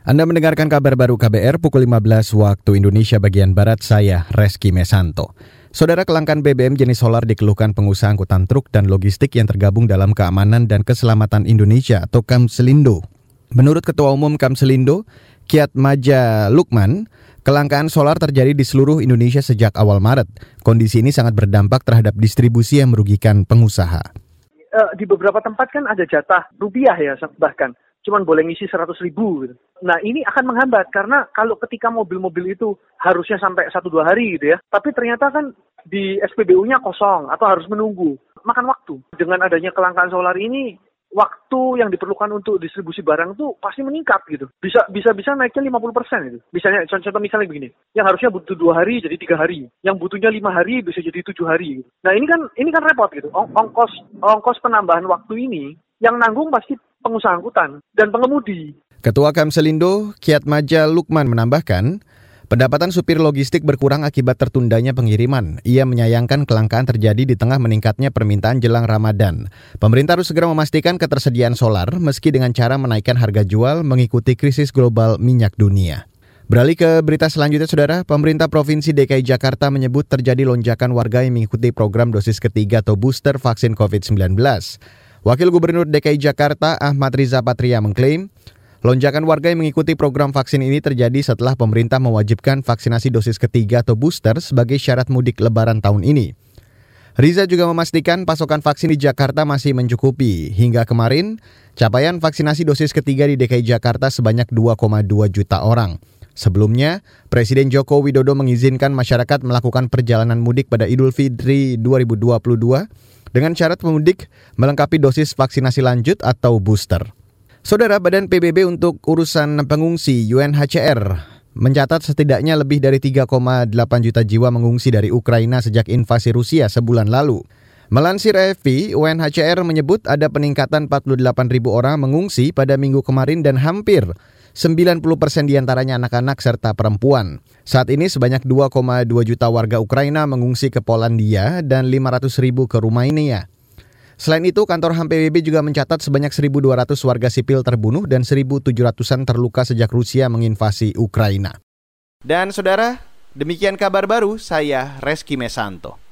Anda mendengarkan kabar baru KBR pukul 15 waktu Indonesia bagian Barat, saya Reski Mesanto. Saudara kelangkaan BBM jenis solar dikeluhkan pengusaha angkutan truk dan logistik yang tergabung dalam Keamanan dan Keselamatan Indonesia atau Kamselindo. Menurut Ketua Umum Kamselindo, Kiat Maja Lukman, kelangkaan solar terjadi di seluruh Indonesia sejak awal Maret. Kondisi ini sangat berdampak terhadap distribusi yang merugikan pengusaha. Uh, di beberapa tempat kan ada jatah rupiah ya bahkan cuman boleh ngisi 100 ribu gitu. Nah ini akan menghambat karena kalau ketika mobil-mobil itu harusnya sampai satu dua hari gitu ya, tapi ternyata kan di SPBU-nya kosong atau harus menunggu, makan waktu. Dengan adanya kelangkaan solar ini, waktu yang diperlukan untuk distribusi barang tuh pasti meningkat gitu. Bisa bisa bisa naiknya 50 persen gitu. Misalnya contoh, misalnya begini, yang harusnya butuh dua hari jadi tiga hari, yang butuhnya lima hari bisa jadi tujuh hari. Gitu. Nah ini kan ini kan repot gitu. ongkos ongkos penambahan waktu ini yang nanggung pasti pengusaha angkutan dan pengemudi. Ketua Kamselindo, Kiat Maja Lukman menambahkan, Pendapatan supir logistik berkurang akibat tertundanya pengiriman. Ia menyayangkan kelangkaan terjadi di tengah meningkatnya permintaan jelang Ramadan. Pemerintah harus segera memastikan ketersediaan solar meski dengan cara menaikkan harga jual mengikuti krisis global minyak dunia. Beralih ke berita selanjutnya, Saudara. Pemerintah Provinsi DKI Jakarta menyebut terjadi lonjakan warga yang mengikuti program dosis ketiga atau booster vaksin COVID-19. Wakil Gubernur DKI Jakarta Ahmad Riza Patria mengklaim, lonjakan warga yang mengikuti program vaksin ini terjadi setelah pemerintah mewajibkan vaksinasi dosis ketiga atau booster sebagai syarat mudik lebaran tahun ini. Riza juga memastikan pasokan vaksin di Jakarta masih mencukupi. Hingga kemarin, capaian vaksinasi dosis ketiga di DKI Jakarta sebanyak 2,2 juta orang. Sebelumnya, Presiden Joko Widodo mengizinkan masyarakat melakukan perjalanan mudik pada Idul Fitri 2022 dengan syarat pemudik melengkapi dosis vaksinasi lanjut atau booster. Saudara Badan PBB untuk urusan pengungsi UNHCR mencatat setidaknya lebih dari 3,8 juta jiwa mengungsi dari Ukraina sejak invasi Rusia sebulan lalu. Melansir AFP, UNHCR menyebut ada peningkatan 48 ribu orang mengungsi pada minggu kemarin dan hampir 90 persen di antaranya anak-anak serta perempuan. Saat ini sebanyak 2,2 juta warga Ukraina mengungsi ke Polandia dan 500 ribu ke Rumania. Selain itu, kantor HAM PBB juga mencatat sebanyak 1.200 warga sipil terbunuh dan 1.700-an terluka sejak Rusia menginvasi Ukraina. Dan saudara, demikian kabar baru saya Reski Mesanto.